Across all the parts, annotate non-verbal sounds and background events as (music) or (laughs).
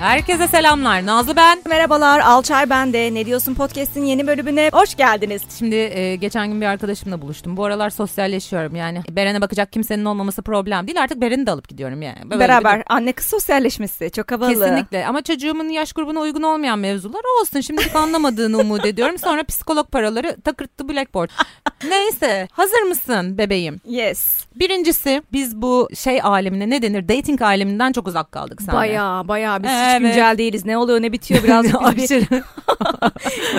Herkese selamlar. Nazlı ben. Merhabalar Alçay ben de. Ne diyorsun podcast'in yeni bölümüne hoş geldiniz. Şimdi e, geçen gün bir arkadaşımla buluştum. Bu aralar sosyalleşiyorum yani. Beren'e bakacak kimsenin olmaması problem değil. Artık Beren'i de alıp gidiyorum yani. Böyle Beraber bir- anne kız sosyalleşmesi çok havalı. Kesinlikle ama çocuğumun yaş grubuna uygun olmayan mevzular olsun. Şimdilik anlamadığını umut ediyorum. Sonra psikolog paraları takırttı blackboard. Neyse hazır mısın bebeğim? Yes. Birincisi biz bu şey alemine ne denir dating aleminden çok uzak kaldık seninle. Baya baya biz Evet. Hiç güncel değiliz. Ne oluyor ne bitiyor (laughs) birazcık bizi bir,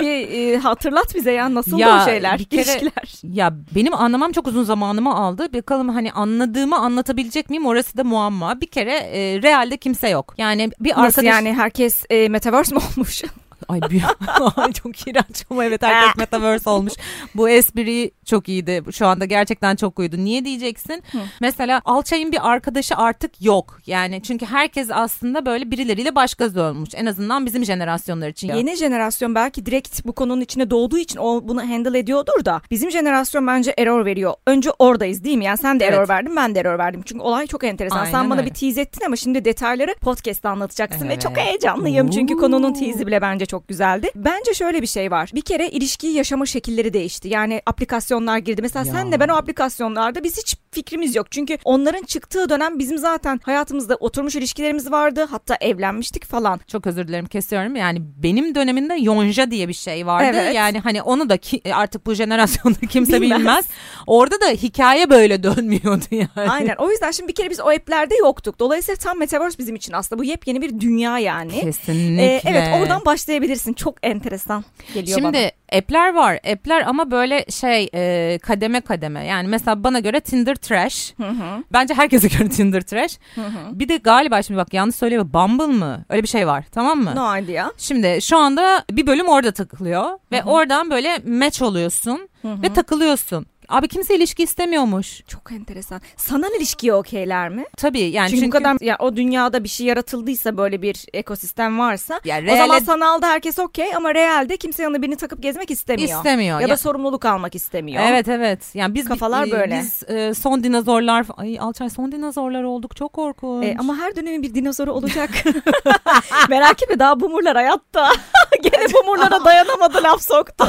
(laughs) bir, e, hatırlat bize ya nasıl Ya, o şeyler, bir kere- ilişkiler. Ya benim anlamam çok uzun zamanımı aldı. Bakalım hani anladığımı anlatabilecek miyim orası da muamma. Bir kere e, realde kimse yok. Yani bir Nasıl arkadaş... yani herkes e, metaverse mi olmuş? (laughs) Ay büyük. (laughs) Ay, çok iğrenç ama evet herkes (laughs) metaverse olmuş. Bu espri çok iyiydi. Şu anda gerçekten çok uydu. Niye diyeceksin? Mesela Alçay'ın bir arkadaşı artık yok. Yani çünkü herkes aslında böyle birileriyle baş göz olmuş. En azından bizim jenerasyonlar için. Yeni jenerasyon belki direkt bu konunun içine doğduğu için o bunu handle ediyordur da bizim jenerasyon bence error veriyor. Önce oradayız değil mi? Yani sen de Evet. error verdin ben de error verdim. Çünkü olay çok enteresan. Aynen sen bana öyle. bir tease ettin ama şimdi detayları podcast'ta anlatacaksın ve Evet. çok heyecanlıyım. Çünkü Oo. konunun tease'i bile bence çok güzeldi. Bence şöyle bir şey var. Bir kere ilişkiyi yaşama şekilleri değişti. Yani aplikasyonlar girdi. Mesela Ya. senle ben o aplikasyonlarda biz hiç fikrimiz yok. Çünkü onların çıktığı dönem bizim zaten hayatımızda oturmuş ilişkilerimiz vardı. Hatta evlenmiştik falan. Çok özür dilerim kesiyorum. Yani benim dönemimde yonja diye bir şey vardı. Evet. Yani hani onu da ki, artık bu jenerasyonda (laughs) kimse Bilmez. bilmez. Orada da hikaye böyle dönmüyordu yani. Aynen. O yüzden şimdi bir kere biz o app'lerde yoktuk. Dolayısıyla tam Metaverse bizim için aslında bu yepyeni bir dünya yani. Kesinlikle. Ee, evet oradan başlayabilirsin. Çok enteresan geliyor Şimdi bana. App'ler var. App'ler ama böyle şey e, kademe kademe. Yani mesela bana göre Tinder trash. Hı hı. Bence herkese (laughs) göre Tinder trash. Hı hı. Bir de galiba şimdi bak yanlış söylüyorum. Bumble mı? Öyle bir şey var. Tamam mı? No idea. Şimdi şu anda bir bölüm orada takılıyor ve oradan böyle match oluyorsun ve takılıyorsun. Abi kimse ilişki istemiyormuş. Çok enteresan. Sanal ilişkiye okeyler mi? Tabii yani çünkü, çünkü, bu kadar ya o dünyada bir şey yaratıldıysa böyle bir ekosistem varsa Ya o zaman reale- sanalda herkes okey ama realde kimse yanına birini takıp gezmek istemiyor. istemiyor. Ya, Ya- da sorumluluk almak istemiyor. Evet evet. Yani biz Kafalar e, böyle. Biz e, son dinozorlar ay Alçay son dinozorlar olduk. Çok korkunç. E, ama her dönemin bir dinozoru olacak. (laughs) Merak etme daha bumurlar hayatta. (laughs) Gene bumurlara dayanamadı laf soktu.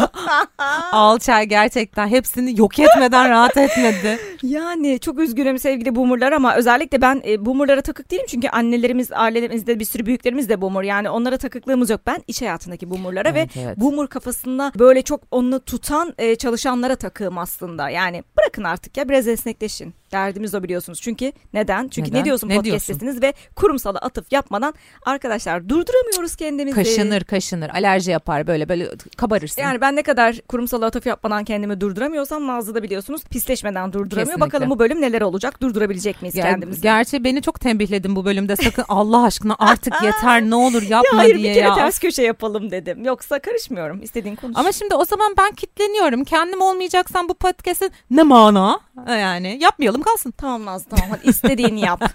(laughs) Alçay gerçekten hepsini yok etmeden rahat etmedi. Yani çok üzgünüm sevgili boomerlar ama özellikle ben e, boomerlara takık değilim çünkü annelerimiz, ailelerimizde bir sürü büyüklerimiz de boomer. Yani onlara takıklığımız yok. Ben iş hayatındaki boomerlara Evet, ve evet. boomer kafasında böyle çok onu tutan e, çalışanlara takığım aslında. Yani bırakın artık ya biraz esnekleşin. Derdimiz o biliyorsunuz. Çünkü neden? Çünkü Neden? ne diyorsun Ne podcast'tesiniz ve kurumsala atıf yapmadan arkadaşlar durduramıyoruz kendimizi. Kaşınır kaşınır alerji yapar böyle böyle kabarırsın. Yani ben ne kadar kurumsal atıf yapmadan kendimi durduramıyorsam Nazlı da biliyorsunuz pisleşmeden durduramıyor. Kesinlikle. Bakalım bu bölüm neler olacak? Durdurabilecek miyiz Ger- kendimizi? Gerçi beni çok tembihledin bu bölümde sakın (laughs) Allah aşkına artık yeter ne olur yapma ya hayır diye bir kere ya. ters köşe yapalım dedim. Yoksa karışmıyorum. İstediğin konuş. Ama şimdi o zaman ben kitleniyorum. Kendim olmayacaksan bu podcast'in ne mana? Yani yapmayalım kalsın. tamam Nazlı tamam hadi istediğini yap. (laughs)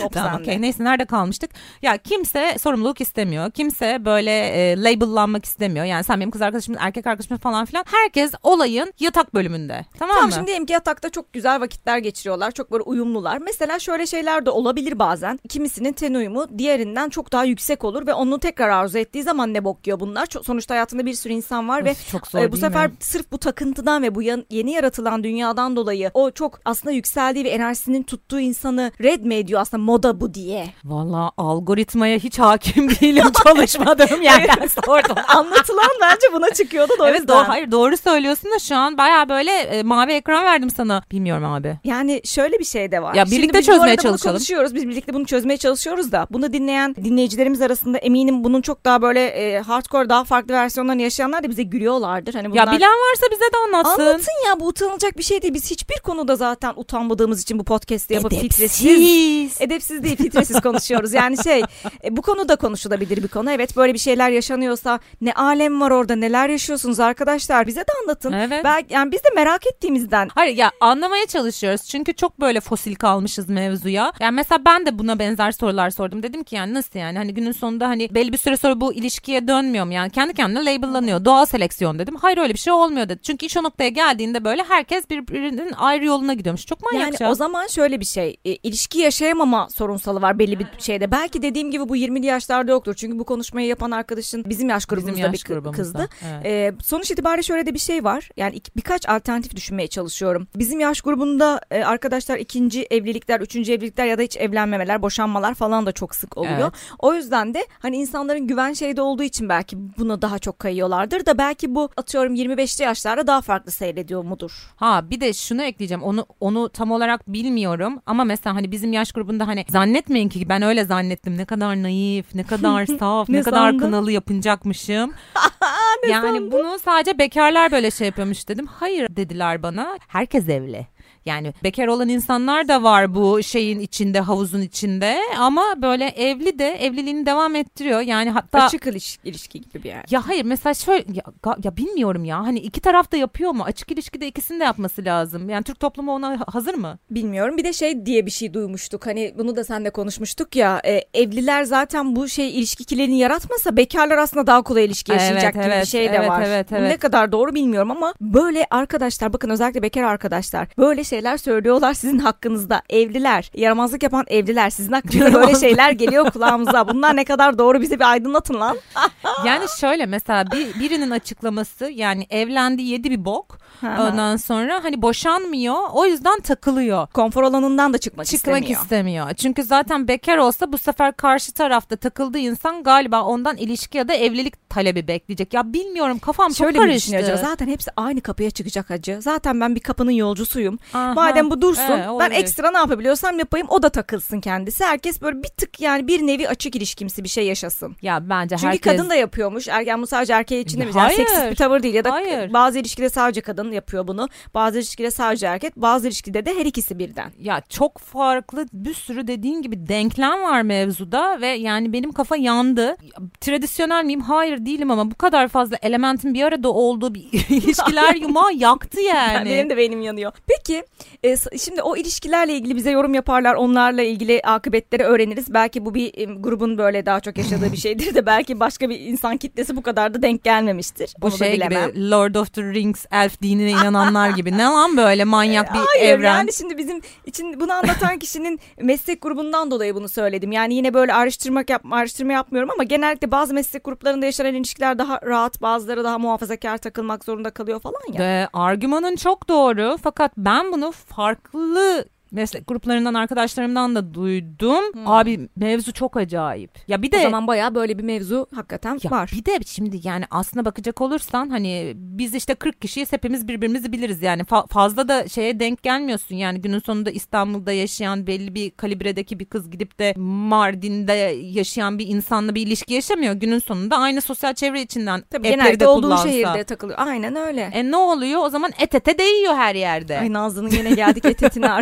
Top Tamam okey neyse nerede kalmıştık? Ya kimse sorumluluk istemiyor. Kimse böyle e, labellanmak istemiyor. Yani sen benim kız arkadaşım, erkek arkadaşım falan filan. Herkes olayın yatak bölümünde. Tamam, Tamam mı? şimdi diyelim ki yatakta çok güzel vakitler geçiriyorlar. Çok böyle uyumlular. Mesela şöyle şeyler de olabilir bazen. Kimisinin ten uyumu diğerinden çok daha yüksek olur ve onu tekrar arzu ettiği zaman ne bok yiyor bunlar. Çok, sonuçta hayatında bir sürü insan var ve Of, çok zor e, bu sefer mi? sırf bu takıntıdan ve bu yan- yeni yaratılan dünyadan dolayı o çok aslında yükseldiği ve enerjisinin tuttuğu insanı red mi ediyor aslında moda bu diye. Valla algoritmaya hiç hakim (laughs) değilim (laughs) çalışmadığım yerden sordum. (laughs) Anlatılan bence buna çıkıyordu da evet yüzden. doğru, hayır doğru söylüyorsun da şu an baya böyle e, mavi ekran verdim sana. Bilmiyorum abi. Yani şöyle bir şey de var. Ya Şimdi birlikte biz bu çözmeye arada bunu çalışalım. konuşuyoruz. Biz birlikte bunu çözmeye çalışıyoruz da bunu dinleyen dinleyicilerimiz arasında eminim bunun çok daha böyle e, hardcore daha farklı versiyonlarını yaşayanlar da bize gülüyorlardır. Hani bunlar... Ya bilen varsa bize de anlatsın. Anlatın ya bu utanılacak bir şey değil. Biz hiçbir konuda zaten utanmadığımız için bu podcast'i yapıp filtresiz Edepsiz. edepsiz değil filtresiz konuşuyoruz. Yani şey e, bu konu da konuşulabilir bir konu. Evet böyle bir şeyler yaşanıyorsa ne alem var orada neler yaşıyorsunuz arkadaşlar bize de anlatın. Evet. Belki, yani biz de merak ettiğimizden Hayır ya anlamaya çalışıyoruz. Çünkü çok böyle fosil kalmışız mevzuya. Yani mesela ben de buna benzer sorular sordum. Dedim ki yani nasıl yani hani günün sonunda hani belli bir süre sonra bu ilişkiye dönmüyor mu? Yani kendi kendine labellanıyor. Doğal seleksiyon dedim. Hayır öyle bir şey olmuyor dedi. Çünkü iş o noktaya geldiğinde böyle herkes birbirinin ayrı yoluna gidiyormuş. Çok manyakça. Yani o zaman şöyle bir şey e, ilişki yaşayamama sorunsalı var belli bir şeyde. Belki dediğim gibi bu 20'li yaşlarda yoktur. Çünkü bu konuşmayı yapan arkadaşın bizim yaş grubumuzda Bizim yaş bir grubumuzda, kızdı. evet. E, sonuç itibariyle şöyle de bir şey var. Yani iki- birkaç alternatif düşünmeye çalışıyorum. Bizim yaş grubunda e, arkadaşlar ikinci evlilikler, üçüncü evlilikler ya da hiç evlenmemeler, boşanmalar falan da çok sık oluyor. Evet. O yüzden de hani insanların güven şeyde olduğu için belki buna daha çok kayıyorlardır da belki bu atıyorum 25'li yaşlarda daha farklı seyrediyor mudur? Ha bir de şunu ekleyeceğim. Onu onu tam olarak bilmiyorum ama mesela hani bizim yaş grubunda hani zannetmeyin ki ben öyle zannettim. Ne kadar naif, ne kadar (laughs) saf, ne, Ne kadar sandın? kınalı yapınacakmışım. (laughs) yani bunu sadece bekarlar böyle şey yapıyormuş dedim. Hayır dediler bana. Herkes evli. Yani bekar olan insanlar da var bu şeyin içinde, havuzun içinde ama böyle evli de evliliğini devam ettiriyor. Yani hatta Açık ilişki, ilişki gibi bir yer. ya hayır mesela şöyle ya, ya bilmiyorum ya hani iki taraf da yapıyor mu? Açık ilişkide ikisini de yapması lazım. Yani Türk toplumu ona ha- hazır mı? Bilmiyorum. Bir de şey diye bir şey duymuştuk. Hani bunu da seninle konuşmuştuk ya. e, evliler zaten bu şey ilişki ikilerini yaratmasa bekarlar aslında daha kolay ilişki Evet, yaşayacak gibi bir evet, şey de evet, var. evet, evet. ne kadar doğru bilmiyorum ama böyle arkadaşlar bakın özellikle bekar arkadaşlar böyle şeyler söylüyorlar sizin hakkınızda. Evliler, yaramazlık yapan evliler sizin hakkınızda böyle şeyler geliyor kulağımıza. Bunlar ne kadar doğru bizi bir aydınlatın lan. (laughs) Yani şöyle mesela bir, birinin açıklaması yani evlendi yedi bir bok. Ondan sonra hani boşanmıyor o yüzden takılıyor. Konfor alanından da çıkmak, Çıkmak istemiyor. istemiyor. Çünkü zaten bekar olsa bu sefer karşı tarafta takıldığı insan galiba ondan ilişki ya da evlilik talebi bekleyecek. Ya bilmiyorum kafam Şöyle çok karıştı. acaba, Zaten hepsi aynı kapıya çıkacak hacı. Zaten ben bir kapının yolcusuyum. Aha. Madem bu dursun Evet, ben ekstra ne yapabiliyorsam yapayım o da takılsın kendisi. Herkes böyle bir tık yani bir nevi açık ilişkimsi bir şey yaşasın. Ya bence Çünkü herkes... kadın da yapıyormuş. Erken bu sadece erkeği için demiş. Yani Hayır. seksist bir tavır değil ya da Hayır. bazı ilişkide sadece kadın yapıyor bunu. Bazı ilişkide sadece erkek. Bazı ilişkide de her ikisi birden. Ya çok farklı bir sürü dediğin gibi denklem var mevzuda ve yani benim kafa yandı. Tradisyonel miyim? Hayır değilim ama bu kadar fazla elementin bir arada olduğu bir (laughs) ilişkiler yumağı yaktı (laughs) yani. Benim de beynim yanıyor. Peki e, şimdi o ilişkilerle ilgili bize yorum yaparlar. Onlarla ilgili akıbetleri öğreniriz. Belki bu bir e, grubun böyle daha çok yaşadığı bir şeydir de belki başka bir insan kitlesi bu kadar da denk gelmemiştir. Bu Onu şey bilemem. gibi Lord of the Rings elf dinine inananlar gibi. Ne lan böyle manyak bir Hayır evren. yani şimdi bizim için bunu anlatan kişinin meslek grubundan dolayı bunu söyledim. Yani yine böyle araştırmak yap, araştırma yapmıyorum ama genellikle bazı meslek gruplarında yaşanan ilişkiler daha rahat, bazıları daha muhafazakar takılmak zorunda kalıyor falan ya. Ve argümanın çok doğru fakat ben bunu farklı meslek gruplarından arkadaşlarımdan da duydum. Abi mevzu çok acayip. Ya bir de o zaman bayağı böyle bir mevzu hakikaten Ya var. bir de şimdi yani aslına bakacak olursan hani biz işte 40 kişiyiz hepimiz birbirimizi biliriz yani Fa- fazla da şeye denk gelmiyorsun yani günün sonunda İstanbul'da yaşayan belli bir kalibredeki bir kız gidip de Mardin'de yaşayan bir insanla bir ilişki yaşamıyor günün sonunda aynı sosyal çevre içinden Tabii genelde de olduğu kullansa. şehirde takılıyor. Aynen öyle. E ne oluyor o zaman et ete değiyor her yerde. Ay Nazlı'nın yine geldik etetine (laughs)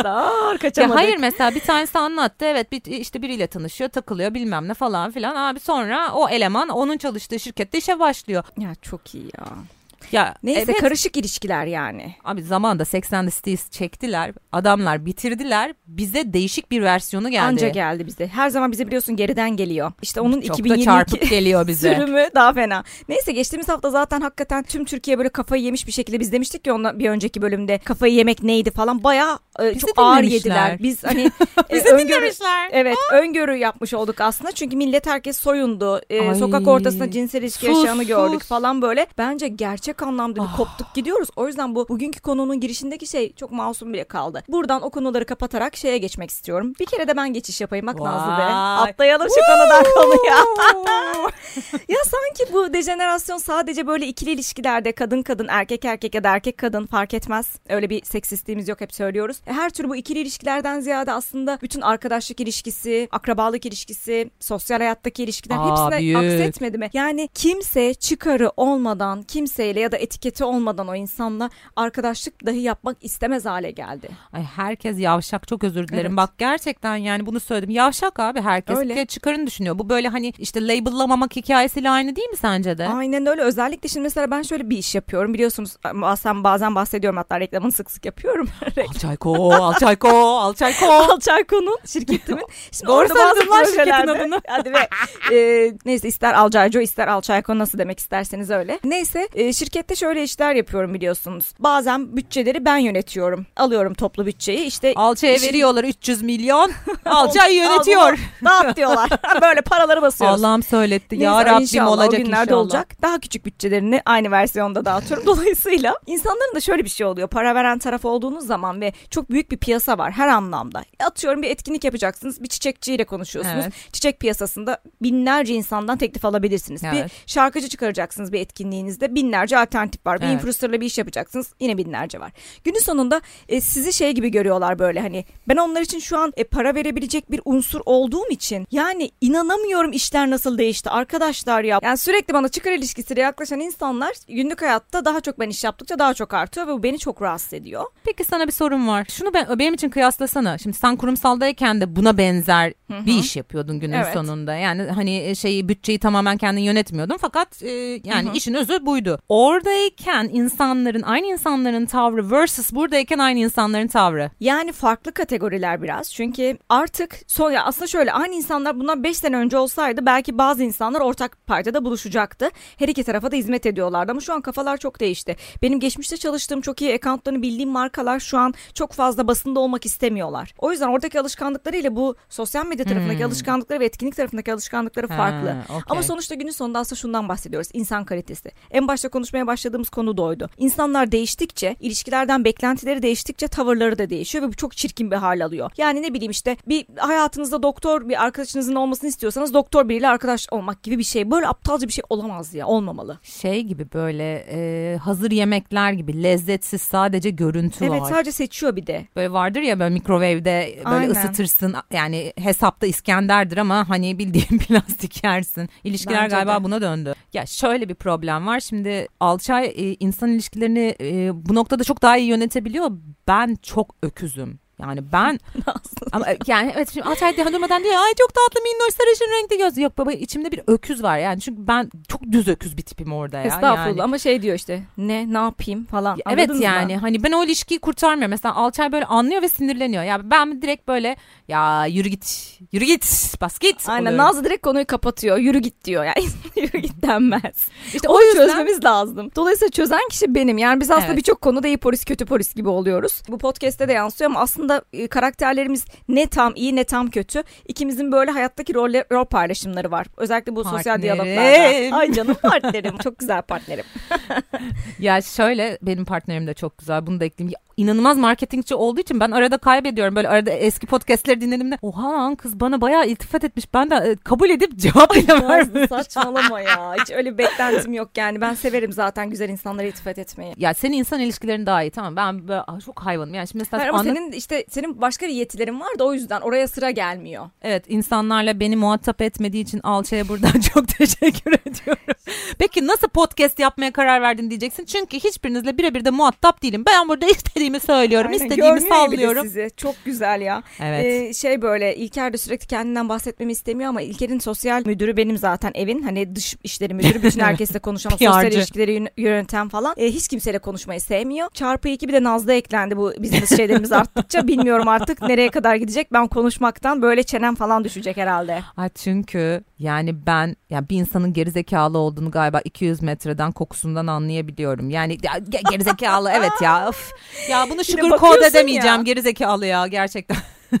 arkadaşlar. Ya Kaçamadık. hayır mesela bir tanesi anlattı evet bir, işte biriyle tanışıyor takılıyor bilmem ne falan filan abi sonra o eleman onun çalıştığı şirkette işe başlıyor. Ya çok iyi ya. Ya Neyse evet, karışık ilişkiler yani. Abi zamanda 80 Cities çektiler. Adamlar bitirdiler. Bize değişik bir versiyonu geldi. Anca geldi bize. Her zaman bize biliyorsun geriden geliyor. İşte onun Çok da 2022 çarpık (laughs) geliyor bize. sürümü daha fena. Neyse geçtiğimiz hafta zaten hakikaten tüm Türkiye böyle kafayı yemiş bir şekilde biz demiştik ki ondan bir önceki bölümde kafayı yemek neydi falan bayağı e, çok ağır yediler. Biz hani (laughs) e, Bizi öngörü- dinlemişler. Evet öngörü yapmış olduk aslında. Çünkü millet herkes soyundu. E, Ay, sokak ortasında cinsel ilişki sus, yaşayanı gördük falan böyle. Bence gerçek anlamda bir Ah. koptuk gidiyoruz. O yüzden bu bugünkü konunun girişindeki şey çok masum bile kaldı. Buradan o konuları kapatarak şeye geçmek istiyorum. Bir kere de ben geçiş yapayım bak Nazlı be. Vay. Atlayalım şu konudan konuya. (laughs) Ya sanki bu dejenerasyon sadece böyle ikili ilişkilerde kadın kadın erkek erkek ya da erkek kadın fark etmez. Öyle bir seksistliğimiz yok hep söylüyoruz. E, Her tür bu ikili ilişkilerden ziyade aslında bütün arkadaşlık ilişkisi, akrabalık ilişkisi, sosyal hayattaki ilişkiler Aa, hepsine büyük. aksetmedi mi? Yani kimse çıkarı olmadan kimseyle ya da etiketi olmadan o insanla arkadaşlık dahi yapmak istemez hale geldi. Ay herkes yavşak çok özür dilerim. Evet. Bak gerçekten yani bunu söyledim. Yavşak abi herkes. Öyle. Çıkarını düşünüyor. Bu böyle hani işte labellamamak hikayesiyle aynı değil mi sence de? Aynen öyle. Özellikle şimdi mesela ben şöyle bir iş yapıyorum. Biliyorsunuz bazen, bazen bahsediyorum hatta reklamını sık sık yapıyorum. (laughs) Alçayko, Alçayko, Alçayko. (laughs) Alçayko'nun şirketimin. (laughs) Şimdi Doğru söyledin lan şirketin adını. Hadi be. Ee, neyse ister Alcayco ister Alçayko nasıl demek isterseniz öyle. Neyse e, şirkette şöyle işler yapıyorum biliyorsunuz. Bazen bütçeleri ben yönetiyorum. Alıyorum toplu bütçeyi işte. Alçaya işin- veriyorlar 300 milyon. (laughs) Alçay Al yönetiyor. Dağıt diyorlar. (laughs) Böyle paraları basıyoruz. Allah'ım söyletti. Neyse, Ya Rabbim inşallah, olacak o günlerde inşallah. olacak. Daha küçük bütçelerini aynı versiyonda dağıtıyorum. (laughs) Dolayısıyla insanların da şöyle bir şey oluyor. Para veren taraf olduğunuz zaman ve çok büyük bir piyasa var her anlamda. Atıyorum bir etkinlik yapacaksınız. Bir çiçekçiyle konuşuyorsunuz. Evet. Çiçek piyasasında binlerce insandan teklif alabilirsiniz. Bir Evet. şarkıcı çıkaracaksınız bir etkinliğinizde. Binlerce alternatif var. Bir Evet. influencerla bir iş yapacaksınız. Yine binlerce var. Günün sonunda e, sizi şey gibi görüyorlar böyle hani ben onlar için şu an e, para verebilecek bir unsur olduğum için yani inanamıyorum işler nasıl değişti arkadaşlar ya. Yani sürekli bana çıkar ilişkisiyle yaklaşan insanlar günlük hayatta daha çok ben iş yaptıkça daha çok artıyor ve bu beni çok rahatsız ediyor. Peki sana bir sorum var. Şunu ben, benim için kıyaslasana. Şimdi sen kurumsaldayken de buna benzer bir iş yapıyordun günün Evet. sonunda. Yani hani şeyi bütçeyi tamamen kendin yönetmiyordun fakat e, yani Hı hı. işin özü buydu. Oradayken insanların aynı insanların tavrı versus buradayken aynı insanların tavrı. Yani farklı kategoriler biraz. Çünkü artık son ya aslında şöyle aynı insanlar bundan 5 sene önce olsaydı belki bazı insanlar ortak paydada buluşacaktı. Her iki tarafa da hizmet ediyorlardı ama şu an kafalar çok değişti. Benim geçmişte çalıştığım çok iyi accountlarını bildiğim markalar şu an çok fazla basında olmak istemiyorlar. O yüzden oradaki alışkanlıklarıyla bu sosyal medya tarafındaki Hmm. alışkanlıkları ve etkinlik tarafındaki alışkanlıkları farklı. Ha, okey. Ama sonuçta günün sonunda aslında şundan bahsediyoruz. İnsan kalitesi. En başta konuşmaya başladığımız konu da oydu. İnsanlar değiştikçe, ilişkilerden beklentileri değiştikçe tavırları da değişiyor ve bu çok çirkin bir hal alıyor. Yani ne bileyim işte bir hayatınızda doktor bir arkadaşınızın olmasını istiyorsanız doktor biriyle arkadaş olmak gibi bir şey. Böyle aptalca bir şey olamaz ya. Olmamalı. Şey gibi böyle e, hazır yemekler gibi lezzetsiz sadece görüntü Evet var. sadece seçiyor bir de. Böyle vardır ya böyle mikrovevde böyle Aynen. ısıtırsın yani hesapta İskender'dir ama hani bildiğin (laughs) plastik yersin. İlişkiler Bence galiba de. buna döndü. Ya şöyle bir problem var şimdi Alçay e, insan ilişkilerini e, bu noktada çok daha iyi yönetebiliyor. Ben çok öküzüm. Yani ben (laughs) ama e, yani evet şimdi Alçay diye durmadan diyor ay çok tatlı minnoş sarışın renkli göz. Yok baba içimde bir öküz var yani çünkü ben çok düz öküz bir tipim orada ya. Estağfurullah yani. ama şey diyor işte ne ne yapayım falan. Evet Anladınız mı? yani hani ben o ilişkiyi kurtarmıyorum. Mesela Alçay böyle anlıyor ve sinirleniyor. Ya ben direkt böyle ya yürü git yürü git bas git. Aynen oluyorum. Nazlı direkt konuyu kapatıyor. Yürü git diyor. Yani (laughs) yürü git denmez. İşte O onu yüzden- çözmemiz lazım. Dolayısıyla çözen kişi benim. Yani biz aslında Evet. birçok konuda iyi polis kötü polis gibi oluyoruz. Bu podcast'te de yansıyor ama aslında e, karakterlerimiz ne tam iyi ne tam kötü. İkimizin böyle hayattaki rol, rol paylaşımları var. Özellikle bu sosyal Partnerim. diyaloglarda. Ay canım partnerim. Çok güzel partnerim. (laughs) Ya şöyle benim partnerim de çok güzel bunu da ekleyeyim. İnanılmaz marketingçi olduğu için ben arada kaybediyorum. Böyle arada eski podcastleri dinlediğimde oha lan kız bana bayağı iltifat etmiş. Ben de e, kabul edip (laughs) cevap bile saçmalama ya. (laughs) Hiç öyle bir beklentim yok yani. Ben severim zaten güzel insanlara iltifat etmeyi. Ya senin insan ilişkilerin daha iyi tamam. Ben böyle, ah, çok hayvanım. Yani şimdi mesela Hayır ama anlat- senin işte senin başka yetilerin var da o yüzden oraya sıra gelmiyor. Evet insanlarla beni muhatap etmediği için Alça'ya buradan (laughs) çok teşekkür ediyorum. Peki nasıl podcast yapmaya karar verdin diyeceksin. Çünkü hiçbirinizle birebir de muhatap değilim. Ben burada istediğimi söylüyorum, Aynen, istediğimi görmüyor sallıyorum. sizi. Çok güzel ya. Evet. Ee, şey böyle İlker de sürekli kendinden bahsetmemi istemiyor ama İlker'in sosyal müdürü benim zaten evin. Hani dış işleri müdürü. Bütün (laughs) herkesle konuşan, sosyal ilişkileri yön- yöneten falan. Ee, hiç kimseyle konuşmayı sevmiyor. Çarpı iki bir de Nazlı eklendi bu business şeylerimiz (laughs) arttıkça. Bilmiyorum artık nereye kadar gidecek. Ben konuşmaktan böyle çenem falan düşecek herhalde. Ay çünkü yani ben yani bir insanın gerizekalı olduğunu galiba 200 metreden kokusundan anlayabiliyorum. Yani ya, ge- gerizekalı evet ya. (laughs) Of. Ya bunu sugar coat edemeyeceğim ya. gerizekalı ya gerçekten.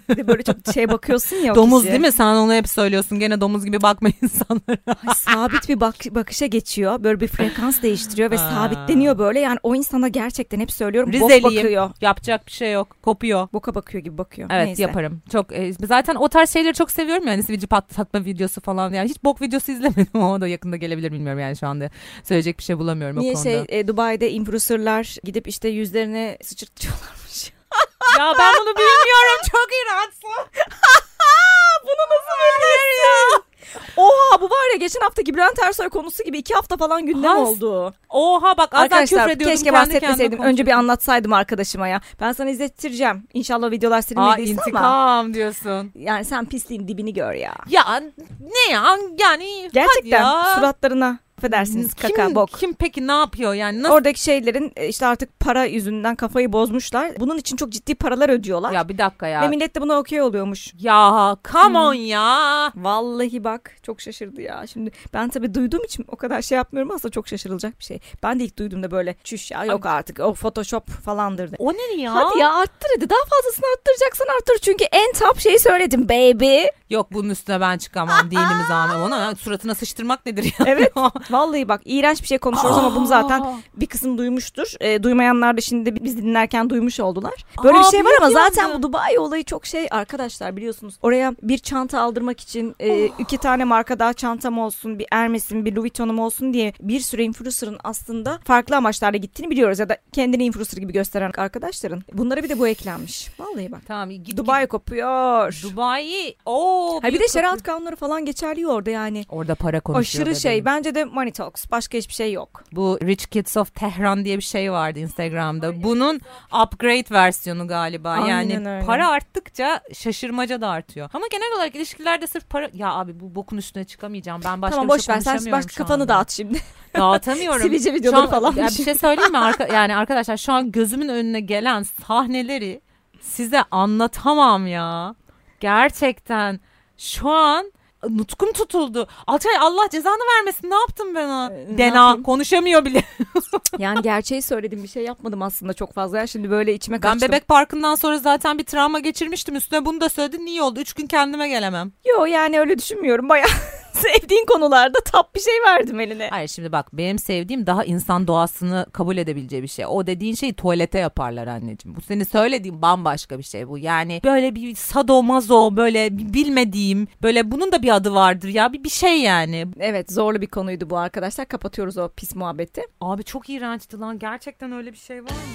Bir de böyle çok şey bakıyorsun ya. domuz kişiye. değil mi? Sen onu hep söylüyorsun. Gene domuz gibi bakma insanlara. Ay, sabit bir bak bakışa geçiyor. Böyle bir frekans değiştiriyor ve sabitleniyor böyle. Yani o insana gerçekten hep söylüyorum bok Rizeliyim. bakıyor. Yapacak bir şey yok. Kopuyor. Boka bakıyor gibi bakıyor. Evet Neyse. yaparım. Çok e, zaten o tarz şeyleri çok seviyorum yani sivilce patlatma videosu falan. Yani hiç bok videosu izlemedim (laughs) ama o da yakında gelebilir bilmiyorum yani şu anda söyleyecek bir şey bulamıyorum Niye o konuda. şey e, Dubai'de influencerlar gidip işte yüzlerine sıçırtıyorlarmış. Ya ben bunu bilmiyorum (laughs) çok iğrençsin. (laughs) Bunu nasıl bilirsin? Oha bu var ya geçen haftaki Bülent Ersoy konusu gibi iki hafta falan gündem Has- oldu. Oha bak az Arkadaşlar keşke kendi bahsetmeseydim. kendime Önce bir anlatsaydım arkadaşıma ya. Ben sana izlettireceğim. İnşallah videolar silinmediyse intikam ama. diyorsun. Yani sen pisliğin dibini gör ya. Ya ne ya yani Gerçekten hadi ya. suratlarına affedersiniz kim, kaka bok. Kim peki ne yapıyor yani nasıl? Oradaki şeylerin e, işte artık para yüzünden kafayı bozmuşlar. Bunun için çok ciddi paralar ödüyorlar. Ya bir dakika ya. Ve millet de buna okey oluyormuş. Ya come on ya. Vallahi bak çok şaşırdı ya. Şimdi ben tabii duyduğum için o kadar şey yapmıyorum aslında çok şaşırılacak bir şey. Ben de ilk duyduğumda böyle çüş ya yok artık o photoshop falandır de. O ne ya? Hadi ya arttır hadi daha fazlasını arttıracaksan arttır çünkü en top şeyi söyledim baby. Yok bunun üstüne ben çıkamam dinimiz amem ona. Suratına sıçtırmak nedir ya? Evet. (laughs) Vallahi bak iğrenç bir şey konuşuyoruz ama bunu zaten Aa. bir kısım duymuştur. E, duymayanlar da şimdi de biz dinlerken duymuş oldular. Böyle bir Aa, şey var ama zaten bu Dubai olayı çok şey arkadaşlar biliyorsunuz. Oraya bir çanta aldırmak için e, iki tane marka daha çantam olsun, bir Hermes'im, bir Louis Vuitton'um olsun diye bir sürü influencer'ın aslında farklı amaçlarla gittiğini biliyoruz ya da kendini influencer gibi gösteren arkadaşların. Bunlara bir de bu eklenmiş. Vallahi bak. Tamam git Dubai kopuyor. git. Dubai. Oo. Ha bir de şeriat kanunları falan geçerli orada yani. Orada para konuşuyor. Aşırı şey. Bence de money talks. Başka hiçbir şey yok. Bu Rich Kids of Tehran diye bir şey vardı Instagram'da. Bunun upgrade versiyonu galiba. Aynen yani öyle. para arttıkça şaşırmaca da artıyor. Ama genel olarak ilişkilerde sırf para... Ya abi bu bokun üstüne çıkamayacağım. Ben başka tamam bir boş şey ver. Sen başka kafanı anda. dağıt şimdi. (laughs) Dağıtamıyorum. Sivilce videoları Şu an- falan. Ya bir şey söyleyeyim mi? Arka, (laughs) yani arkadaşlar şu an gözümün önüne gelen sahneleri size anlatamam ya. Gerçekten şu an nutkum tutuldu. Alçay Allah cezanı vermesin. Ne yaptım ben ona? Ee, Dena konuşamıyor bile. (laughs) Yani gerçeği söyledim bir şey yapmadım aslında çok fazla. Ya Şimdi böyle içime Ben kaçtım. bebek parkından sonra zaten bir travma geçirmiştim. Üstüne bunu da söyledin. Niye oldu? Üç gün kendime gelemem. Yo yani öyle düşünmüyorum. Bayağı (laughs) sevdiğin konularda tap bir şey verdim eline. Hayır şimdi bak benim sevdiğim daha insan doğasını kabul edebileceği bir şey. O dediğin şeyi tuvalete yaparlar anneciğim. Bu senin söylediğin bambaşka bir şey bu. Yani böyle bir sadomazo böyle bir bilmediğim böyle bunun da bir adı vardır ya bir, bir şey yani. Evet zorlu bir konuydu bu arkadaşlar. Kapatıyoruz o pis muhabbeti. Abi çok iğrençti lan gerçekten öyle bir şey var mı?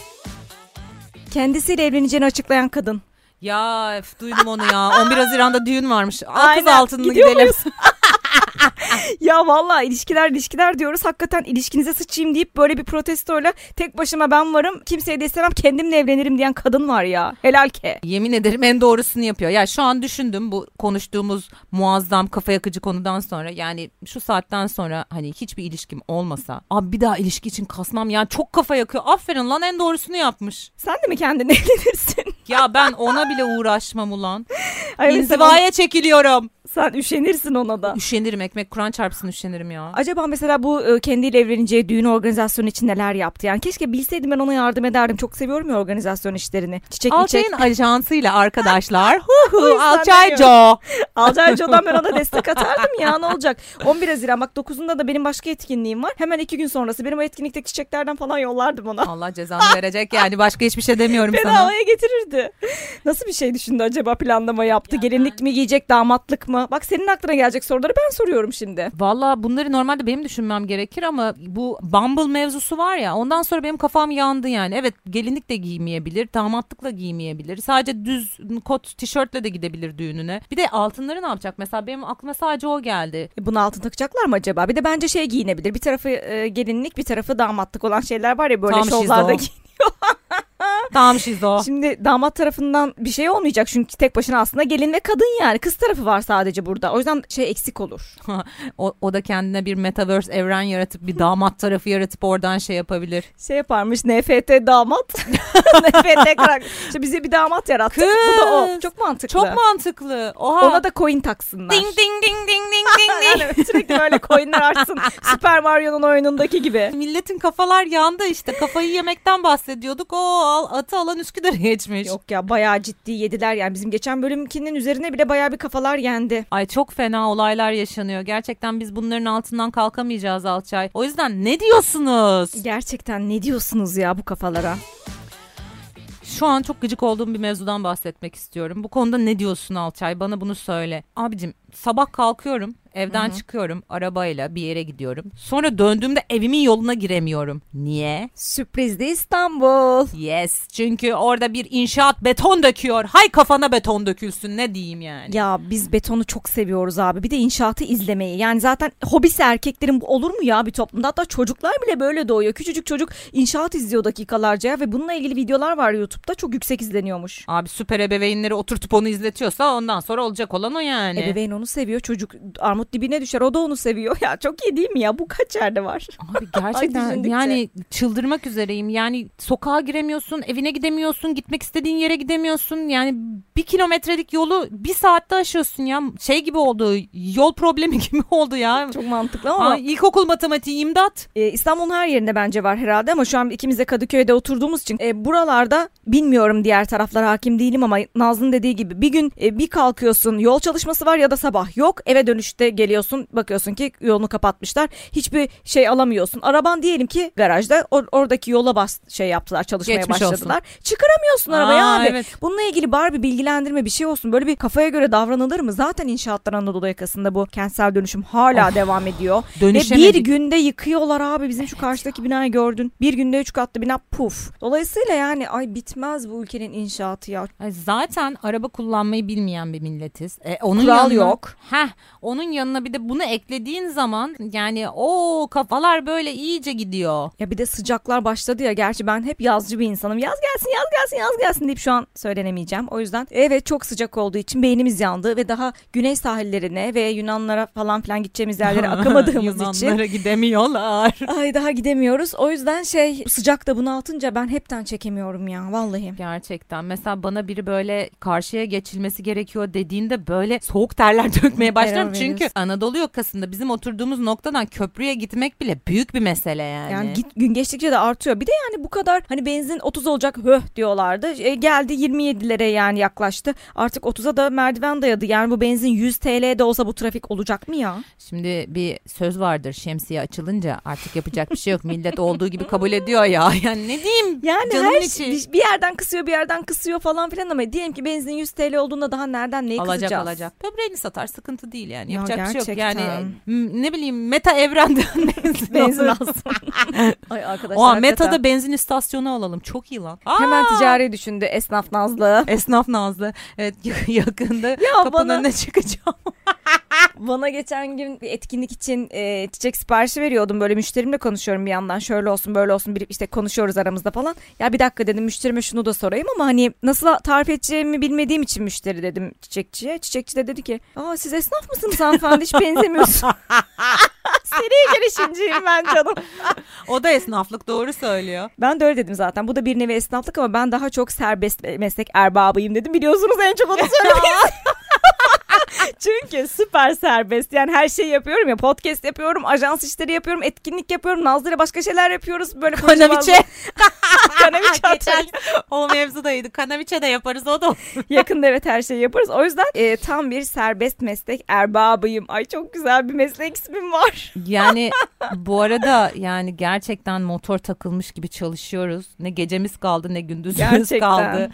Kendisiyle evleneceğini açıklayan kadın. Ya öf, duydum onu ya (laughs) 11 Haziran'da düğün varmış. Al kız Gidiyor gidelim. (laughs) (laughs) ya vallahi ilişkiler ilişkiler diyoruz. Hakikaten ilişkinize sıçayım deyip böyle bir protestoyla tek başıma ben varım. Kimseye de istemem kendimle evlenirim diyen kadın var ya. Helal ke. Yemin ederim en doğrusunu yapıyor. Ya şu an düşündüm bu konuştuğumuz muazzam kafa yakıcı konudan sonra yani şu saatten sonra hani hiçbir ilişkim olmasa abi bir daha ilişki için kasmam ya çok kafa yakıyor. Aferin lan en doğrusunu yapmış. Sen de mi kendinle (laughs) evlenirsin? Ya ben ona bile uğraşmam ulan. Ay, İnzivaya çekiliyorum. Sen üşenirsin ona da. Üşenirim ekmek kuran çarpsın üşenirim ya. Acaba mesela bu e, kendiyle evleneceği düğün organizasyonu için neler yaptı? Yani keşke bilseydim ben ona yardım ederdim. Çok seviyorum ya organizasyon işlerini. Çiçek. Alçay'ın ajansıyla arkadaşlar. (laughs) Hu hu yüzden Alçay demiyorum. Joe. Alcaycı'dan ben ona (laughs) destek atardım ya ne olacak? 11 Haziran bak 9'unda da benim başka etkinliğim var. Hemen iki gün sonrası benim o etkinlikteki çiçeklerden falan yollardım ona. (laughs) Allah cezanı verecek yani başka hiçbir şey demiyorum sana. havaya getirirdi. Nasıl bir şey düşündü acaba planlama yaptı? Gelinlik mi giyecek damatlık mı? Bak senin aklına gelecek soruları ben soruyorum şimdi. Valla bunları normalde benim düşünmem gerekir ama bu Bumble mevzusu var ya ondan sonra benim kafam yandı yani. Evet gelinlik de giymeyebilir, damatlıkla giymeyebilir. Sadece düz kot tişörtle de gidebilir düğününe. Bir de altınları ne yapacak? Mesela benim aklıma sadece o geldi. E, Bunu altın takacaklar mı acaba? Bir de bence şey giyinebilir. Bir tarafı e, gelinlik bir tarafı damatlık olan şeyler var ya böyle Tam şovlarda şizo. giy- Tamam Şizo. Şimdi damat tarafından bir şey olmayacak çünkü tek başına aslında gelin ve kadın yani. Kız tarafı var sadece burada. O yüzden şey eksik olur. o, o da kendine bir metaverse evren yaratıp bir damat tarafı yaratıp oradan şey yapabilir. Şey yaparmış NFT damat. (laughs) NFT karakter. İşte bize bir damat yarattık. Bu da o. Kız. Çok mantıklı. Çok mantıklı. Oha. Ona da coin taksınlar. ding ding ding ding ding (laughs) ding ding. yani sürekli böyle coinler artsın. Super Mario'nun oyunundaki gibi. Milletin kafalar yandı işte. Kafayı yemekten bahsediyorduk. O al, atı alan Üsküdar'a geçmiş. Yok ya bayağı ciddi yediler yani bizim geçen bölümkinin üzerine bile bayağı bir kafalar yendi. Ay çok fena olaylar yaşanıyor. Gerçekten biz bunların altından kalkamayacağız Alçay. O yüzden ne diyorsunuz? Gerçekten ne diyorsunuz ya bu kafalara? Şu an çok gıcık olduğum bir mevzudan bahsetmek istiyorum. Bu konuda ne diyorsun Alçay? Bana bunu söyle. Abicim sabah kalkıyorum. Evden çıkıyorum arabayla bir yere gidiyorum. Sonra döndüğümde evimin yoluna giremiyorum. Niye? Sürprizli İstanbul. Yes. Çünkü orada bir inşaat beton döküyor. Hay kafana beton dökülsün ne diyeyim yani. Ya biz betonu çok seviyoruz abi. Bir de inşaatı izlemeyi. Yani zaten hobisi erkeklerin olur mu ya bir toplumda? Hatta çocuklar bile böyle doğuyor. Küçücük çocuk inşaat izliyor dakikalarca ve bununla ilgili videolar var YouTube'da. Çok yüksek izleniyormuş. Abi süper ebeveynleri oturtup onu izletiyorsa ondan sonra olacak olan o yani. Ebeveyn onu seviyor. Çocuk armut dibine düşer. O da onu seviyor. (laughs) Ya çok iyi değil mi ya? Bu kaç yerde var? Abi (laughs) gerçekten yani çıldırmak üzereyim. Yani sokağa giremiyorsun, evine gidemiyorsun, gitmek istediğin yere gidemiyorsun. Yani bir kilometrelik yolu bir saatte aşıyorsun ya. Şey gibi oldu, yol problemi (laughs) gibi oldu ya. Çok mantıklı ama Ay, ilkokul matematiği imdat. e, İstanbul'un her yerinde bence var herhalde ama şu an ikimiz de Kadıköy'de oturduğumuz için e, buralarda bilmiyorum diğer taraflara hakim değilim ama Nazlı'nın dediği gibi bir gün e, bir kalkıyorsun yol çalışması var ya da sabah yok eve dönüşte geliyorsun bakıyorsun ki yolunu kapatmışlar hiçbir şey alamıyorsun araban diyelim ki garajda or- oradaki yola bas şey yaptılar çalışmaya Geçmiş başladılar çıkaramıyorsun arabayı Aa, abi evet. bununla ilgili bari bir bilgilendirme bir şey olsun böyle bir kafaya göre davranılır mı zaten inşaatlar Anadolu yakasında bu kentsel dönüşüm hala devam ediyor (gasps) ve bir günde yıkıyorlar abi bizim şu karşıdaki binayı gördün. Bir günde üç katlı bina puf. Dolayısıyla yani ay bitmez bu ülkenin inşaatı ya. Zaten araba kullanmayı bilmeyen bir milletiz. E, onun Kural yanına, yok. Heh, onun yanına bir de bunu eklediğin zaman yani o kafalar böyle iyice gidiyor. Ya bir de sıcaklar başladı ya. Gerçi ben hep yazcı bir insanım. Yaz gelsin yaz gelsin yaz gelsin deyip şu an söylenemeyeceğim. O yüzden evet çok sıcak olduğu için beynimiz yandı ve daha güney sahillerine ve Yunanlara falan filan gideceğimiz yerlere (laughs) akamadığımız için. Yunanlara gidemiyorlar. (laughs) Ay daha gidemiyoruz. O yüzden şey sıcak da bunaltınca ben hepten çekemiyorum ya vallahi. Gerçekten. Mesela bana biri böyle karşıya geçilmesi gerekiyor dediğinde böyle soğuk terler dökmeye. Error Çünkü. Anadolu yakasında bizim oturduğumuz noktadan köprüye gitmek bile büyük bir mesele yani. Yani git, gün geçtikçe de artıyor. Bir de yani bu kadar hani benzin 30 olacak höh diyorlardı. E, geldi 27'lere yani yaklaştı. Artık 30'a da merdiven dayadı. Yani bu benzin 100 TL de olsa bu trafik olacak mı ya? Şimdi bir söz vardır şemsiye açılınca artık yapacak bir şey yok. Millet olduğu gibi kabul ediyor ya. (laughs) Yani ne diyeyim? Yani Canımın her içi. şey bir- yerden kısıyor bir yerden kısıyor falan filan ama diyelim ki benzin 100 TL olduğunda daha nereden neyi alacak kısacağız? alacak. Böbreğini satar sıkıntı değil yani. Ya Yapacak bir şey yok. Yani m- ne bileyim meta evrenden (laughs) benzin, Benzin alsın. (laughs) Ay arkadaşlar Oha. Meta'da benzin istasyonu alalım. Çok iyi lan. Hemen Aa! ticari düşündü esnaf Nazlı. Esnaf Nazlı. Evet (laughs) yakında kapının bana- önüne çıkacağım. (laughs) Bana geçen gün bir etkinlik için e, çiçek siparişi veriyordum. Böyle müşterimle konuşuyorum bir yandan. Şöyle olsun böyle olsun bir işte konuşuyoruz aramızda falan. Ya bir dakika dedim müşterime şunu da sorayım ama hani nasıl tarif edeceğimi bilmediğim için müşteri dedim çiçekçiye. Çiçekçi de dedi ki aa siz esnaf mısınız hanımefendi hiç benzemiyorsun. (laughs) Seri girişimciyim ben canım. O da esnaflık doğru söylüyor. Ben de öyle dedim zaten. Bu da bir nevi esnaflık ama ben daha çok serbest meslek erbabıyım dedim. Biliyorsunuz en çok onu söylemeyi (laughs) (laughs) Çünkü süper serbest. Yani her şeyi yapıyorum ya. Podcast yapıyorum, ajans işleri yapıyorum, etkinlik yapıyorum. Nazlı ile başka şeyler yapıyoruz. Böyle Kanaviçe. (laughs) Kanaviçe Geçen (laughs) o mevzudaydı. Kanaviçe de yaparız o da. Yakında evet her şeyi yaparız. O yüzden e, tam bir serbest meslek erbabıyım. Ay çok güzel bir meslek ismim var. Yani bu arada yani gerçekten motor takılmış gibi çalışıyoruz. Ne gecemiz kaldı ne gündüzümüz Gerçekten. kaldı.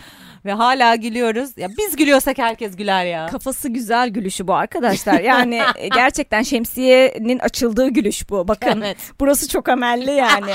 Ve hala gülüyoruz. Ya biz gülüyorsak herkes güler ya. Kafası güzel gülüşü bu arkadaşlar. Yani (laughs) e, gerçekten şemsiyenin açıldığı gülüş bu. Bakın Evet. burası çok amelli yani.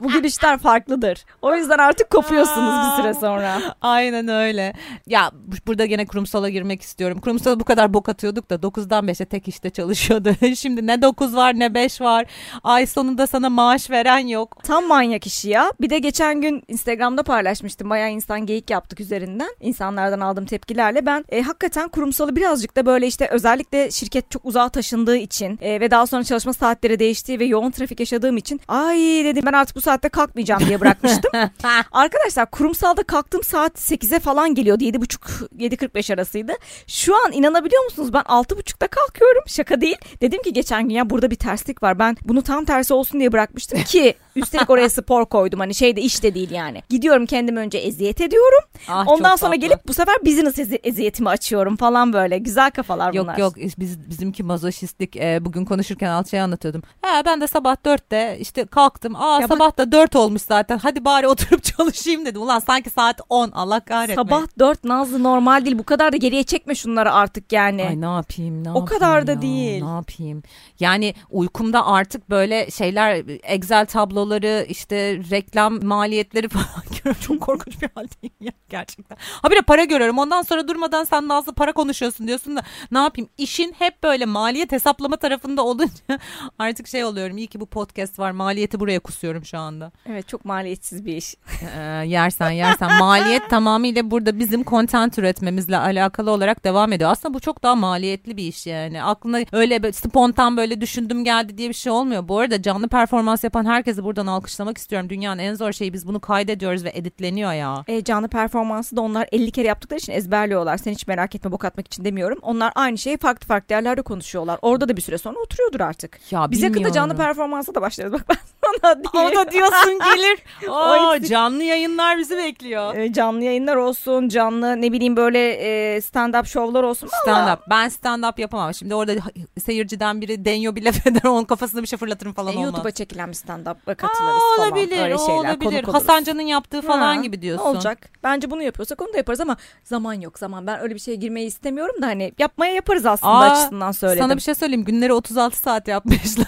bu gülüşler farklıdır. O yüzden artık kopuyorsunuz bir süre sonra. Aynen öyle. Ya bu- burada gene kurumsala girmek istiyorum. Kurumsala bu kadar bok atıyorduk da 9'dan 5'e tek işte çalışıyordu. (laughs) Şimdi ne 9 var ne 5 var. Ay sonunda sana maaş veren yok. Tam manyak işi ya. Bir de geçen gün Instagram'da paylaşmıştım. Bayağı insan geyik yaptık üzerinden. İnsanlardan aldığım tepkilerle ben e, hakikaten kurumsalı birazcık da böyle işte özellikle şirket çok uzağa taşındığı için e, ve daha sonra çalışma saatleri değiştiği ve yoğun trafik yaşadığım için ay dedim ben artık bu saatte kalkmayacağım diye bırakmıştım. (laughs) Arkadaşlar kurumsalda kalktığım saat 8'e falan geliyordu. 7.30-7.45 arasıydı. Şu an inanabiliyor musunuz? Ben 6.30'da kalkıyorum. Şaka değil. Dedim ki geçen gün ya burada bir terslik var. Ben bunu tam tersi olsun diye bırakmıştım ki Üstelik oraya spor koydum hani şeyde işte değil yani. Gidiyorum kendim önce eziyet ediyorum. Ah, Ondan sonra tatlı. gelip bu sefer business ezi- eziyetimi açıyorum falan böyle. Güzel kafalar bunlar. Yok yok biz bizimki mazoşistlik Ee, bugün konuşurken Alçay'a anlatıyordum. He ben de sabah dörtte işte kalktım. Aa Ya bak- sabah da dört olmuş zaten. Hadi bari (laughs) oturup çalışayım dedim. Ulan sanki saat 10 Allah kahretmeyin. Sabah 4 Nazlı normal değil. Bu kadar da geriye çekme şunları artık yani. Ay ne yapayım ne O yapayım kadar da ya, değil. Ne yapayım? Yani uykumda artık böyle şeyler Excel tabloları işte reklam maliyetleri (laughs) falan görüyorum. Çok korkunç bir haldeyim ya gerçekten. Ha bir de para görüyorum. Ondan sonra durmadan sen Nazlı para konuşuyorsun diyorsun da ne yapayım? İşin hep böyle maliyet hesaplama tarafında olunca (laughs) artık şey oluyorum. İyi ki bu podcast var. Maliyeti buraya kusuyorum şu anda. Evet çok maliyetsiz bir iş. Ee, yersen yersen maliyet tamamıyla burada bizim content üretmemizle alakalı olarak devam ediyor. Aslında bu çok daha maliyetli bir iş yani. Aklına öyle böyle spontan böyle düşündüm geldi diye bir şey olmuyor. Bu arada canlı performans yapan herkesi buradan alkışlamak istiyorum. Dünyanın en zor şeyi biz bunu kaydediyoruz ve editleniyor ya. E, canlı performansı da onlar 50 kere yaptıkları için ezberliyorlar. Sen hiç merak etme bok atmak için demiyorum. Onlar aynı şeyi farklı farklı yerlerde konuşuyorlar. Orada da bir süre sonra oturuyordur artık. Ya Biz yakında bilmiyorum. canlı performansa da başlarız. Bak ben sana diyeyim. O da diyorsun gelir. (laughs) Oo, canlı yayınlar bizi bekliyor. E, canlı yayınlar olsun, canlı ne bileyim böyle e, stand-up şovlar olsun. Stand up. Ben stand up yapamam. Şimdi orada seyirciden biri deniyor bir laf (laughs) eder onun kafasına bir şey fırlatırım falan E, olmaz. YouTube'a çekilen bir stand-up'a Aa, katılırız falan. olabilir, Öyle o şeyler, olabilir. konuk. Hasancan'ın yaptığı falan Ha, gibi diyorsun. Olacak. Bence bunu yapıyorsak onu da yaparız ama zaman yok zaman. Ben öyle bir şeye girmeyi istemiyorum da hani yapmaya yaparız aslında Aa, açısından söyledim. Sana bir şey söyleyeyim. Günleri 36 saat yapmışlar.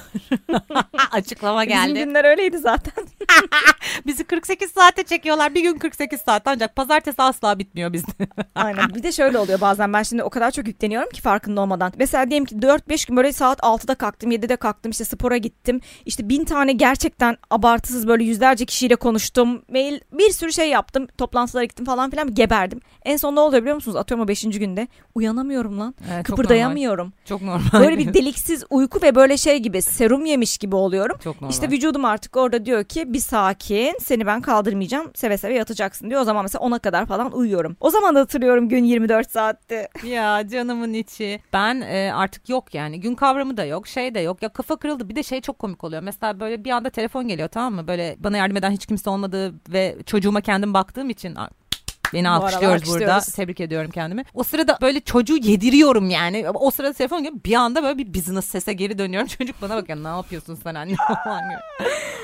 (laughs) Açıklama Bizim geldi. günler öyleydi zaten. (laughs) Bizi 48 saate çekiyorlar. Bir gün 48 saat ancak pazartesi asla bitmiyor bizde. (laughs) Aynen. Bir de şöyle oluyor bazen ben şimdi o kadar çok yükleniyorum ki farkında olmadan. Mesela diyelim ki 4-5 gün böyle saat 6'da kalktım 7'de kalktım işte spora gittim. İşte bin tane gerçekten abartısız böyle yüzlerce kişiyle konuştum. Mail bir sürü şey yaptım. Toplantılara gittim falan filan geberdim. En son ne oluyor biliyor musunuz? Atıyorum o 5. günde uyanamıyorum lan. Evet, çok Kıpırdayamıyorum. Çok normal. Böyle bir (laughs) deliksiz uyku ve böyle şey gibi serum yemiş gibi oluyorum. Çok normal. İşte vücudum artık orada diyor ki bir sakin seni ben kaldırmayacağım seve seve yatacaksın diyor. O zaman mesela 10'a kadar falan uyuyorum. O zaman da hatırlıyorum gün 24 saatti. ya canımın içi. Ben e, artık yok yani. Gün kavramı da yok. Şey de yok. Ya kafa kırıldı. Bir de şey çok komik oluyor. Mesela böyle bir anda telefon geliyor tamam mı? Böyle bana yardım eden hiç kimse olmadığı ve çocuğuma kendim baktığım için Beni alkışlıyoruz burada. Tebrik ediyorum kendimi. O sırada böyle çocuğu yediriyorum yani. O sırada telefon geliyor. Bir anda böyle bir business sese geri dönüyorum. (laughs) Çocuk bana bakıyor. Ne yapıyorsun sen anne (laughs) falan gibi.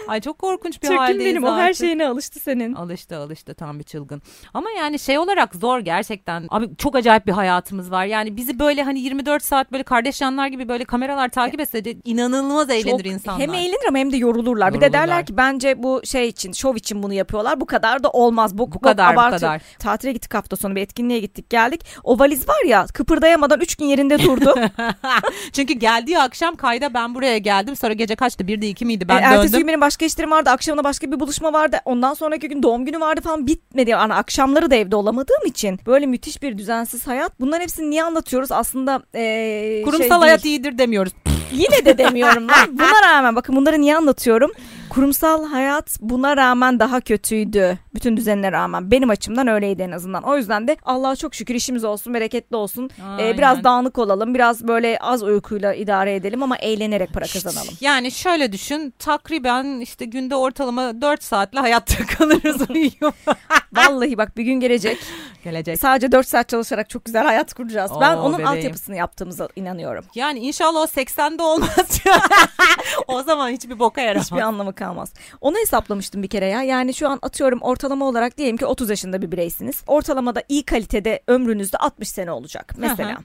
Ay çok korkunç bir Çirkin haldeyiz benim o her artık. şeyine alıştı senin. Alıştı alıştı tam bir çılgın. Ama yani şey olarak zor gerçekten. Abi çok acayip bir hayatımız var. Yani bizi böyle hani 24 saat böyle kardeş yanlar gibi böyle kameralar takip etse de inanılmaz eğlenir Çok- insanlar. Hem eğlenir ama hem de yorulurlar. Bir de Yorulurlar. derler ki bence bu şey için, şov için bunu yapıyorlar. Bu kadar da olmaz. Bu, Bu kadar, bu kadar. Tatile gittik hafta sonu bir etkinliğe gittik geldik. O valiz var ya kıpırdayamadan 3 gün yerinde durdu. (laughs) Çünkü geldiği akşam kayda ben buraya geldim. Sonra gece kaçtı? Bir de iki miydi? E, Ben ertesi döndüm. gün benim başka işlerim vardı. Akşamına başka bir buluşma vardı. Ondan sonraki gün doğum günü vardı falan bitmedi. Yani akşamları da evde olamadığım için böyle müthiş bir düzensiz hayat. Bunların hepsini niye anlatıyoruz? Aslında e, Kurumsal şey hayat iyidir demiyoruz. Yine de demiyorum lan. (laughs) Buna rağmen bakın bunları niye anlatıyorum? Kurumsal hayat buna rağmen daha kötüydü. Bütün düzenine rağmen. Benim açımdan öyleydi en azından. O yüzden de Allah'a çok şükür işimiz olsun, bereketli olsun. Ee, Aynen. biraz dağınık olalım. Biraz böyle az uykuyla idare edelim ama eğlenerek para kazanalım. Yani şöyle düşün. Takriben işte günde ortalama 4 saatle hayatta (laughs) kalırız uyuyor. Vallahi bak bir gün gelecek. Gelecek. Sadece 4 saat çalışarak çok güzel hayat kuracağız. ben Oo, onun bebeğim. altyapısını yaptığımıza inanıyorum. Yani inşallah o 80'de olmaz. (laughs) o zaman hiçbir boka yaramaz. Hiçbir anlamı kalmaz. Onu hesaplamıştım bir kere ya. Yani şu an atıyorum ortalama olarak diyelim ki 30 yaşında bir bireysiniz. Ortalamada iyi kalitede ömrünüzde 60 sene olacak mesela.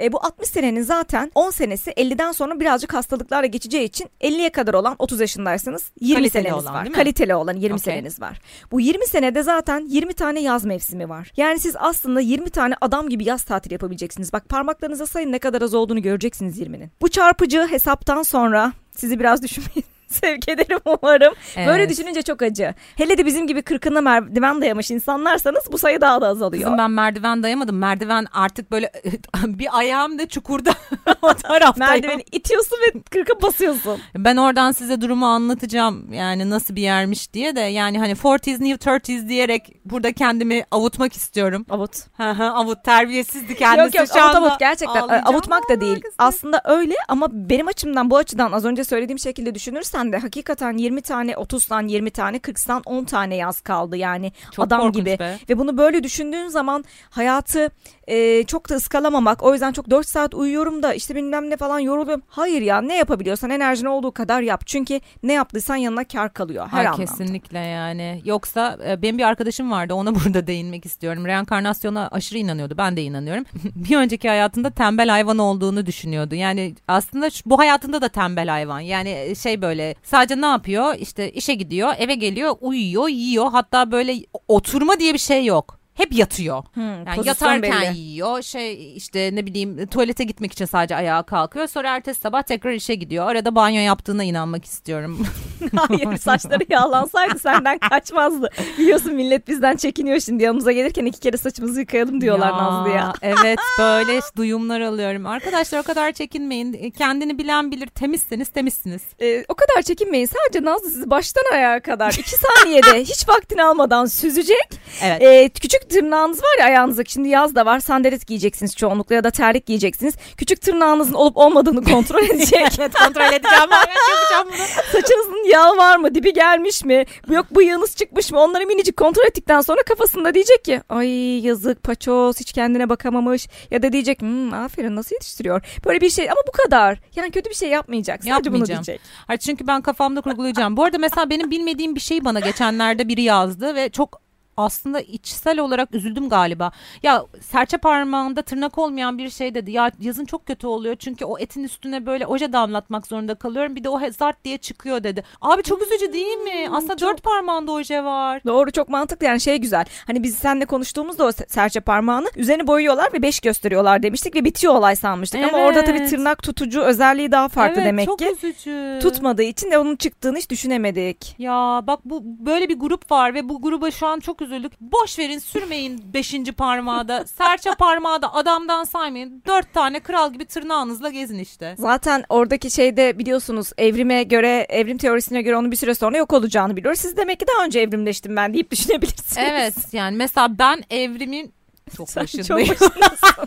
E, bu 60 senenin zaten 10 senesi 50'den sonra birazcık hastalıklarla geçeceği için 50'ye kadar olan 30 yaşındaysanız 20 Kaliteli seneniz olan, var. Kaliteli olan 20 Okey. seneniz var. Bu 20 senede zaten 20 tane yaz mevsimi var. Yani siz aslında 20 tane adam gibi yaz tatili yapabileceksiniz. Bak parmaklarınıza sayın ne kadar az olduğunu göreceksiniz 20'nin. Bu çarpıcı hesaptan sonra sizi biraz (laughs) düşünmeyi (laughs) sevk ederim umarım. Böyle Evet. düşününce çok acı. Hele de bizim gibi kırkına merdiven dayamış insanlarsanız bu sayı daha da azalıyor. Kızım ben merdiven dayamadım. Merdiven artık böyle (laughs) bir ayağım da çukurda (laughs) o taraftayım. Merdiveni itiyorsun ve kırka basıyorsun. Ben oradan size durumu anlatacağım. Yani nasıl bir yermiş diye de yani hani 40s new 30s diyerek burada kendimi avutmak istiyorum. Avut. Avut terbiyesizdi kendisi yok yok avut avut gerçekten avutmak da değil. Aslında öyle ama benim açımdan bu açıdan az önce söylediğim şekilde düşünürsen gerçekten de hakikaten 20 tane 30'dan 20 tane 40'tan 10 tane yaz kaldı yani Çok adam gibi. be. Ve bunu böyle düşündüğün zaman hayatı e, çok da ıskalamamak o yüzden çok 4 saat uyuyorum da işte bilmem ne falan yoruluyorum. Hayır ya ne yapabiliyorsan enerjin olduğu kadar yap. Çünkü ne yaptıysan yanına kar kalıyor her Ay, anlamda. kesinlikle yani. Yoksa e, benim bir arkadaşım vardı ona (laughs) burada değinmek istiyorum. Reenkarnasyona aşırı inanıyordu. Ben de inanıyorum. (laughs) bir önceki hayatında tembel hayvan olduğunu düşünüyordu. Yani aslında şu- bu hayatında da tembel hayvan. Yani şey böyle sadece ne yapıyor? İşte işe gidiyor, eve geliyor, uyuyor, yiyor. Hatta böyle oturma diye bir şey yok. Hep yatıyor. Hmm, Yani yatarken belli. yiyor şey işte ne bileyim tuvalete gitmek için sadece ayağa kalkıyor sonra ertesi sabah tekrar işe gidiyor arada banyo yaptığına inanmak istiyorum. (laughs) Hayır saçları yağlansaydı senden kaçmazdı. Biliyorsun millet bizden çekiniyor şimdi yanımıza gelirken iki kere saçımızı yıkayalım diyorlar Ya, Nazlı ya. Evet (laughs) böyle duyumlar alıyorum. Arkadaşlar o kadar çekinmeyin. Kendini bilen bilir. Temizseniz temizsiniz. Ee, o kadar çekinmeyin. Sadece Nazlı sizi baştan ayağa kadar iki saniyede (laughs) hiç vaktini almadan süzecek. Evet. Ee, küçük tırnağınız var ya ayağınızdaki şimdi yaz da var sandalet giyeceksiniz çoğunlukla ya da terlik giyeceksiniz. Küçük tırnağınızın olup olmadığını kontrol (laughs) edecek. evet kontrol edeceğim ben. yapacağım bunu. Saçınızın yağı var mı? Dibi gelmiş mi? Yok bıyığınız çıkmış mı? Onları minicik kontrol ettikten sonra kafasında diyecek ki ay yazık paçoz hiç kendine bakamamış. Ya da diyecek hmm, aferin nasıl yetiştiriyor. Böyle bir şey ama bu kadar. Yani kötü bir şey yapmayacak. Sadece bunu diyecek. Hayır, çünkü ben kafamda kurgulayacağım. Bu arada mesela benim bilmediğim bir şey bana geçenlerde biri yazdı ve çok aslında içsel olarak üzüldüm galiba. Ya serçe parmağında tırnak olmayan bir şey dedi. Ya yazın çok kötü oluyor çünkü o etin üstüne böyle oje damlatmak zorunda kalıyorum. Bir de o zart diye çıkıyor dedi. Abi çok üzücü değil mi? Aslında dört parmağında oje var. Doğru çok mantıklı yani şey güzel. Hani biz seninle konuştuğumuzda o se- serçe parmağını üzerini boyuyorlar ve beş gösteriyorlar demiştik ve bitiyor olay sanmıştık. Ama orada tabii Evet. tırnak tutucu özelliği daha farklı evet, demek çok ki. üzücü. Tutmadığı için de onun çıktığını hiç düşünemedik. Ya bak bu böyle bir grup var ve bu gruba şu an çok üzüldük. Boş verin sürmeyin beşinci parmağı da. Serçe parmağı da adamdan saymayın. Dört tane kral gibi tırnağınızla gezin işte. Zaten oradaki şeyde biliyorsunuz evrime göre, evrim teorisine göre onun bir süre sonra yok olacağını biliyoruz. Siz demek ki daha önce evrimleştim ben deyip düşünebilirsiniz. Evet yani mesela ben evrimin çok çok başındayım. başındasın.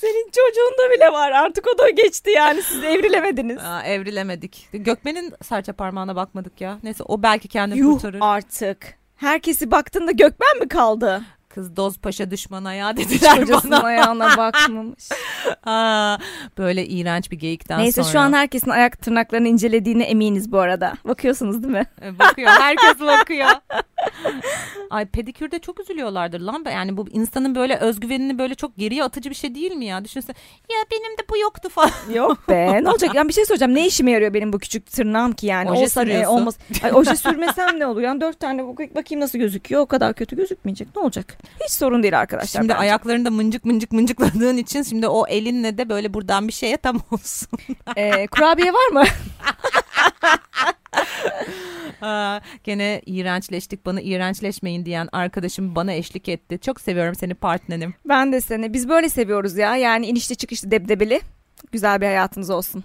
Senin çocuğunda bile var artık o da geçti yani siz evrilemediniz. Aa, evrilemedik. Gökmen'in serçe parmağına bakmadık ya. Neyse o belki kendini Yuh kurtarır. artık. Herkesi baktığında Gökmen mi kaldı? Kız doz paşa düşmana ya dediler Kocasının bana. ayağına (laughs) bakmamış. Aa, böyle iğrenç bir geyikten Neyse sonra. şu an herkesin ayak tırnaklarını incelediğine eminiz bu arada. Bakıyorsunuz değil mi? (laughs) E, Bakıyor. Herkes bakıyor. (laughs) Ay pedikürde çok üzülüyorlardır lan. Yani bu insanın böyle özgüvenini böyle çok geriye atıcı bir şey değil mi ya? Düşünsene ya benim de bu yoktu falan. Yok be ne olacak? Yani bir şey söyleyeceğim. Ne işime yarıyor benim bu küçük tırnağım ki yani? Oje Olsa ne olmaz. Ay, oje sürmesem ne olur? Yani dört tane bak- bakayım nasıl gözüküyor. O kadar kötü gözükmeyecek. Ne olacak? Hiç sorun değil arkadaşlar. Şimdi bence. ayaklarında mıncık mıncık mıncıkladığın için şimdi o elinle de böyle buradan bir şeye tam olsun. Ee, kurabiye var mı? (laughs) Aa, gene iğrençleştik bana iğrençleşmeyin diyen arkadaşım bana eşlik etti. Çok seviyorum seni partnerim. ben de seni. Biz böyle seviyoruz ya. Yani inişli çıkışlı debdebeli. Güzel bir hayatınız olsun.